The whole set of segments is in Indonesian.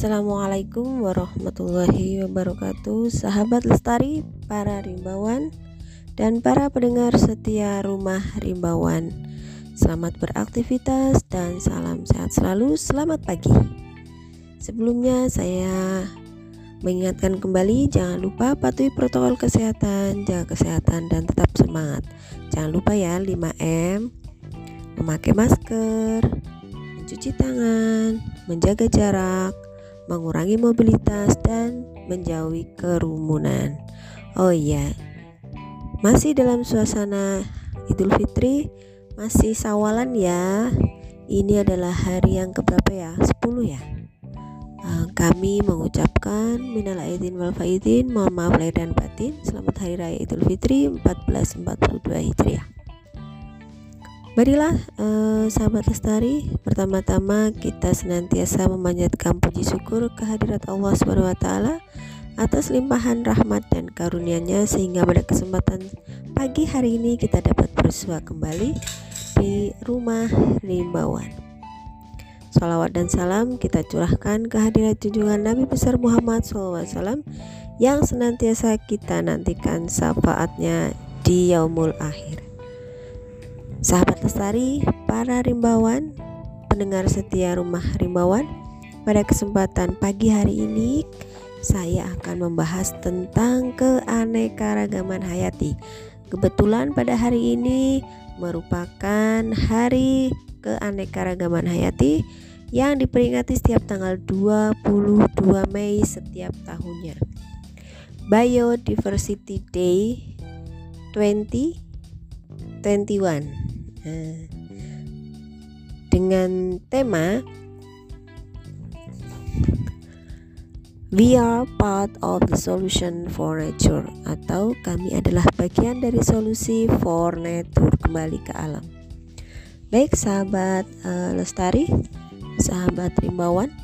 Assalamualaikum warahmatullahi wabarakatuh. Sahabat lestari, para rimbawan Dan para pendengar setia rumah rimbawan. Selamat beraktivitas dan salam sehat selalu. Selamat pagi. Sebelumnya saya mengingatkan kembali Jangan lupa patuhi protokol kesehatan Jaga kesehatan dan tetap semangat. Jangan lupa ya 5M Memakai masker Mencuci tangan Menjaga jarak mengurangi mobilitas, dan menjauhi kerumunan. Oh iya, masih dalam suasana Idul Fitri, masih sawalan ya. Ini adalah hari yang keberapa ya? 10 ya. Uh, kami mengucapkan minal aidin wal faidin, mohon maaf lahir dan batin. Selamat hari raya Idul Fitri 1442 Hijriah. Marilah eh, sahabat lestari, pertama-tama kita senantiasa memanjatkan puji syukur kehadirat Allah taala atas limpahan rahmat dan karunia-Nya sehingga pada kesempatan pagi hari ini kita dapat bersua kembali di rumah Rimbawan. Salawat dan salam kita curahkan kehadirat junjungan Nabi besar Muhammad SAW yang senantiasa kita nantikan syafaatnya di yaumul akhir. Sahabat lestari, para rimbawan, pendengar setia rumah rimbawan, pada kesempatan pagi hari ini saya akan membahas tentang keanekaragaman hayati. Kebetulan pada hari ini merupakan hari keanekaragaman hayati yang diperingati setiap tanggal 22 Mei setiap tahunnya. Biodiversity Day 2021 Eh, dengan tema We are part of the solution for nature atau kami adalah bagian dari solusi for nature. Kembali ke alam. Baik sahabat uh, lestari, sahabat rimbawan,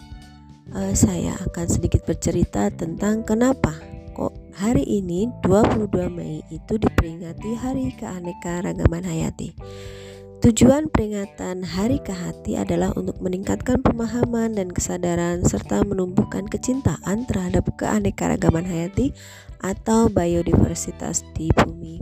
uh, saya akan sedikit bercerita tentang kenapa hari ini 22 Mei itu diperingati Hari Keanekaragaman Hayati. Tujuan peringatan Hari Kehati adalah untuk meningkatkan pemahaman dan kesadaran serta menumbuhkan kecintaan terhadap keanekaragaman hayati atau biodiversitas di bumi.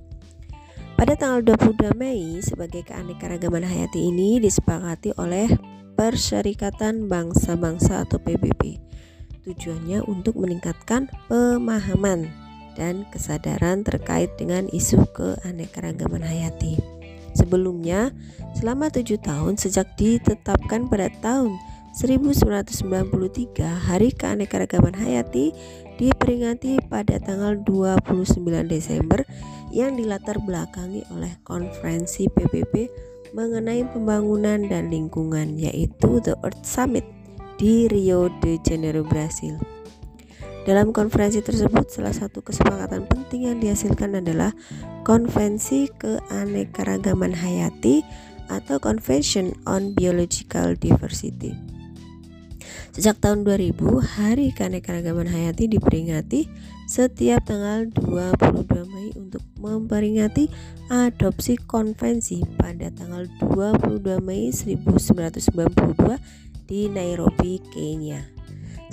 Pada tanggal 22 Mei sebagai keanekaragaman hayati ini disepakati oleh Perserikatan Bangsa-Bangsa atau PBB. Tujuannya untuk meningkatkan pemahaman dan kesadaran terkait dengan isu keanekaragaman hayati. Sebelumnya, selama tujuh tahun sejak ditetapkan pada tahun 1993 Hari Keanekaragaman Hayati diperingati pada tanggal 29 Desember yang dilatar belakangi oleh konferensi PBB mengenai pembangunan dan lingkungan yaitu The Earth Summit di Rio de Janeiro, Brasil. Dalam konferensi tersebut, salah satu kesepakatan penting yang dihasilkan adalah Konvensi Keanekaragaman Hayati atau Convention on Biological Diversity. Sejak tahun 2000, Hari Keanekaragaman Hayati diperingati setiap tanggal 22 Mei untuk memperingati adopsi konvensi pada tanggal 22 Mei 1992 di Nairobi, Kenya.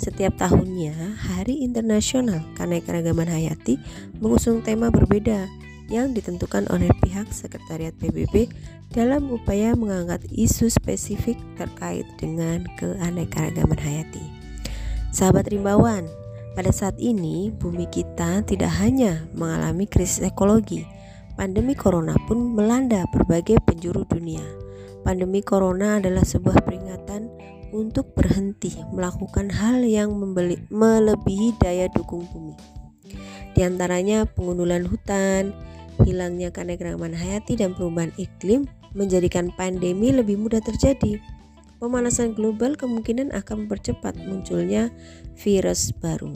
Setiap tahunnya, Hari Internasional Keanekaragaman Hayati mengusung tema berbeda yang ditentukan oleh pihak Sekretariat PBB dalam upaya mengangkat isu spesifik terkait dengan keanekaragaman hayati. Sahabat rimbawan, pada saat ini bumi kita tidak hanya mengalami krisis ekologi, pandemi corona pun melanda berbagai penjuru dunia. Pandemi corona adalah sebuah untuk berhenti melakukan hal yang membeli, melebihi daya dukung bumi. Di antaranya pengundulan hutan, hilangnya keanekaragaman hayati dan perubahan iklim menjadikan pandemi lebih mudah terjadi. Pemanasan global kemungkinan akan mempercepat munculnya virus baru.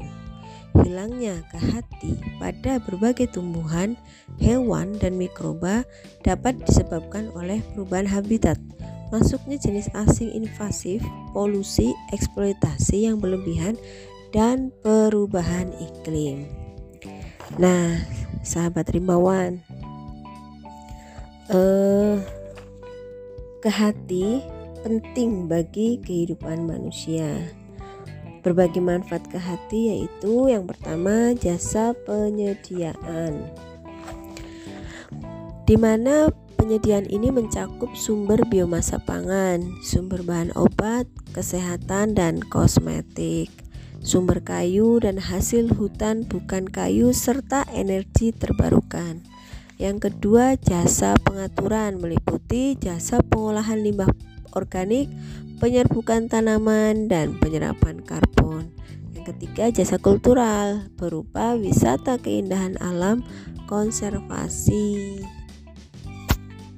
Hilangnya kehati pada berbagai tumbuhan, hewan, dan mikroba dapat disebabkan oleh perubahan habitat, masuknya jenis asing invasif, polusi, eksploitasi yang berlebihan, dan perubahan iklim. Nah, sahabat rimbawan, eh, kehati penting bagi kehidupan manusia. Berbagi manfaat ke hati yaitu yang pertama jasa penyediaan. Di mana penyediaan ini mencakup sumber biomasa pangan, sumber bahan obat, kesehatan dan kosmetik, sumber kayu dan hasil hutan bukan kayu serta energi terbarukan. Yang kedua, jasa pengaturan meliputi jasa pengolahan limbah organik, penyerbukan tanaman, dan penyerapan karbon. Yang ketiga, jasa kultural berupa wisata keindahan alam, konservasi.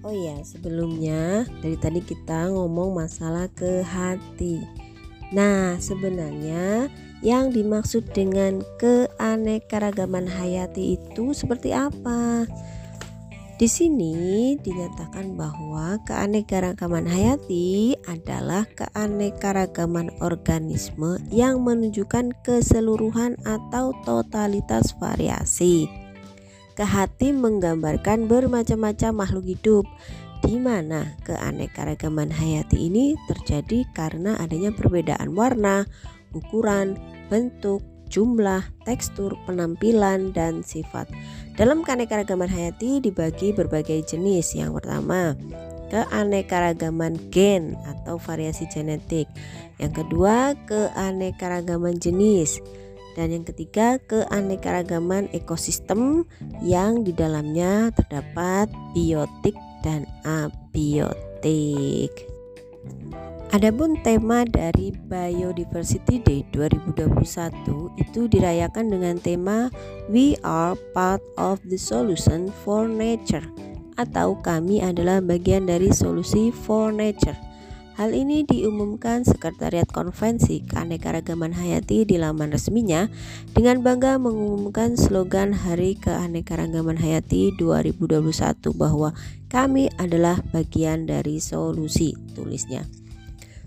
Oh ya, sebelumnya dari tadi kita ngomong masalah ke hati. Nah, sebenarnya yang dimaksud dengan keanekaragaman hayati itu seperti apa? Di sini dinyatakan bahwa keanekaragaman hayati adalah keanekaragaman organisme yang menunjukkan keseluruhan atau totalitas variasi. Kehati menggambarkan bermacam-macam makhluk hidup di mana keanekaragaman hayati ini terjadi karena adanya perbedaan warna, ukuran, bentuk, jumlah, tekstur, penampilan, dan sifat. Dalam keanekaragaman hayati dibagi berbagai jenis. Yang pertama, keanekaragaman gen atau variasi genetik. Yang kedua, keanekaragaman jenis. Dan yang ketiga, keanekaragaman ekosistem yang di dalamnya terdapat biotik dan abiotik. Adapun tema dari Biodiversity Day 2021 itu dirayakan dengan tema We are part of the solution for nature atau kami adalah bagian dari solusi for nature. Hal ini diumumkan Sekretariat Konvensi Keanekaragaman Hayati di laman resminya dengan bangga mengumumkan slogan Hari Keanekaragaman Hayati 2021 bahwa kami adalah bagian dari solusi tulisnya.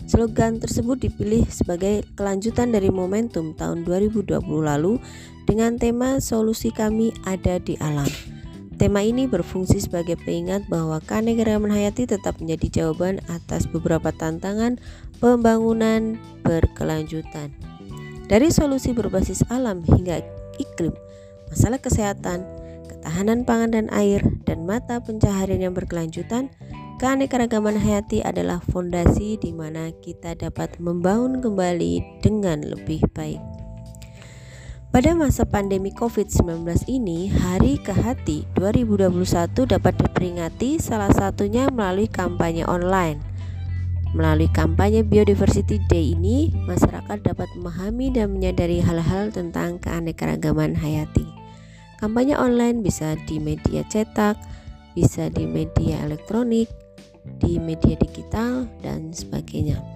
Slogan tersebut dipilih sebagai kelanjutan dari momentum tahun 2020 lalu dengan tema solusi kami ada di alam. Tema ini berfungsi sebagai pengingat bahwa keanekaragaman hayati tetap menjadi jawaban atas beberapa tantangan pembangunan berkelanjutan. Dari solusi berbasis alam hingga iklim, masalah kesehatan, ketahanan pangan dan air, dan mata pencaharian yang berkelanjutan, Keanekaragaman hayati adalah fondasi di mana kita dapat membangun kembali dengan lebih baik. Pada masa pandemi COVID-19 ini, Hari Kehati 2021 dapat diperingati salah satunya melalui kampanye online. Melalui kampanye Biodiversity Day ini, masyarakat dapat memahami dan menyadari hal-hal tentang keanekaragaman hayati. Kampanye online bisa di media cetak, bisa di media elektronik, di media digital dan sebagainya.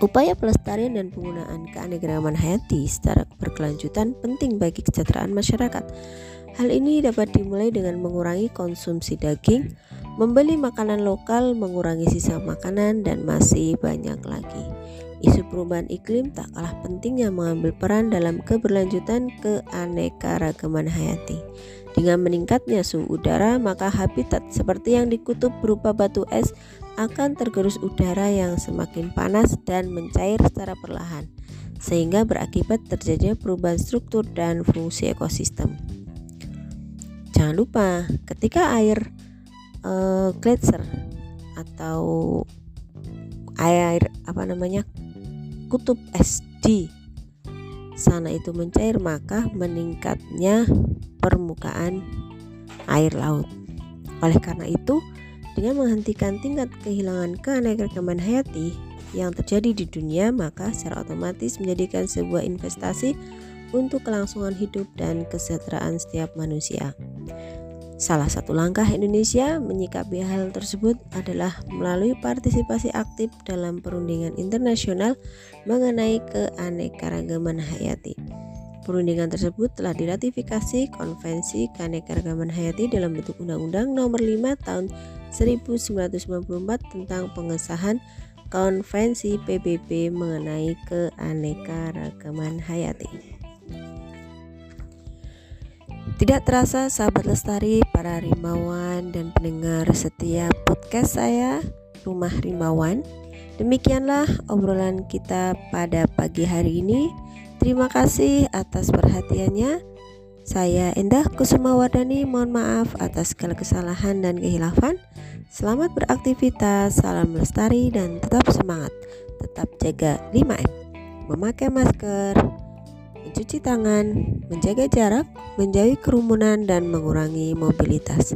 Upaya pelestarian dan penggunaan keanekaragaman hayati secara berkelanjutan penting bagi kesejahteraan masyarakat. Hal ini dapat dimulai dengan mengurangi konsumsi daging, membeli makanan lokal, mengurangi sisa makanan, dan masih banyak lagi. Isu perubahan iklim tak kalah pentingnya mengambil peran dalam keberlanjutan keanekaragaman hayati. Dengan meningkatnya suhu udara, maka habitat seperti yang dikutub berupa batu es akan tergerus udara yang semakin panas dan mencair secara perlahan, sehingga berakibat terjadinya perubahan struktur dan fungsi ekosistem. Jangan lupa, ketika air uh, glacier atau air apa namanya kutub es di sana itu mencair maka meningkatnya permukaan air laut. Oleh karena itu, dengan menghentikan tingkat kehilangan keanekaragaman hayati yang terjadi di dunia, maka secara otomatis menjadikan sebuah investasi untuk kelangsungan hidup dan kesejahteraan setiap manusia. Salah satu langkah Indonesia menyikapi hal tersebut adalah melalui partisipasi aktif dalam perundingan internasional mengenai keanekaragaman hayati. Perundingan tersebut telah diratifikasi Konvensi Keanekaragaman Hayati dalam bentuk Undang-Undang Nomor 5 Tahun 1994 tentang pengesahan Konvensi PBB mengenai keanekaragaman hayati. Tidak terasa sahabat lestari, para rimawan dan pendengar setiap podcast saya, Rumah Rimawan Demikianlah obrolan kita pada pagi hari ini. Terima kasih atas perhatiannya. Saya Endah Kusuma Wardani, mohon maaf atas segala kesalahan dan kehilafan. Selamat beraktivitas, salam lestari dan tetap semangat. Tetap jaga 5M. Memakai masker, mencuci tangan, menjaga jarak, menjauhi kerumunan dan mengurangi mobilitas.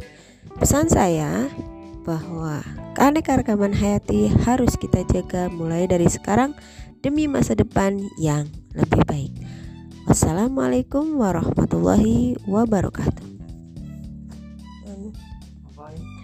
Pesan saya bahwa keanekaragaman hayati harus kita jaga mulai dari sekarang demi masa depan yang lebih baik. Assalamualaikum warahmatullahi wabarakatuh. Bye.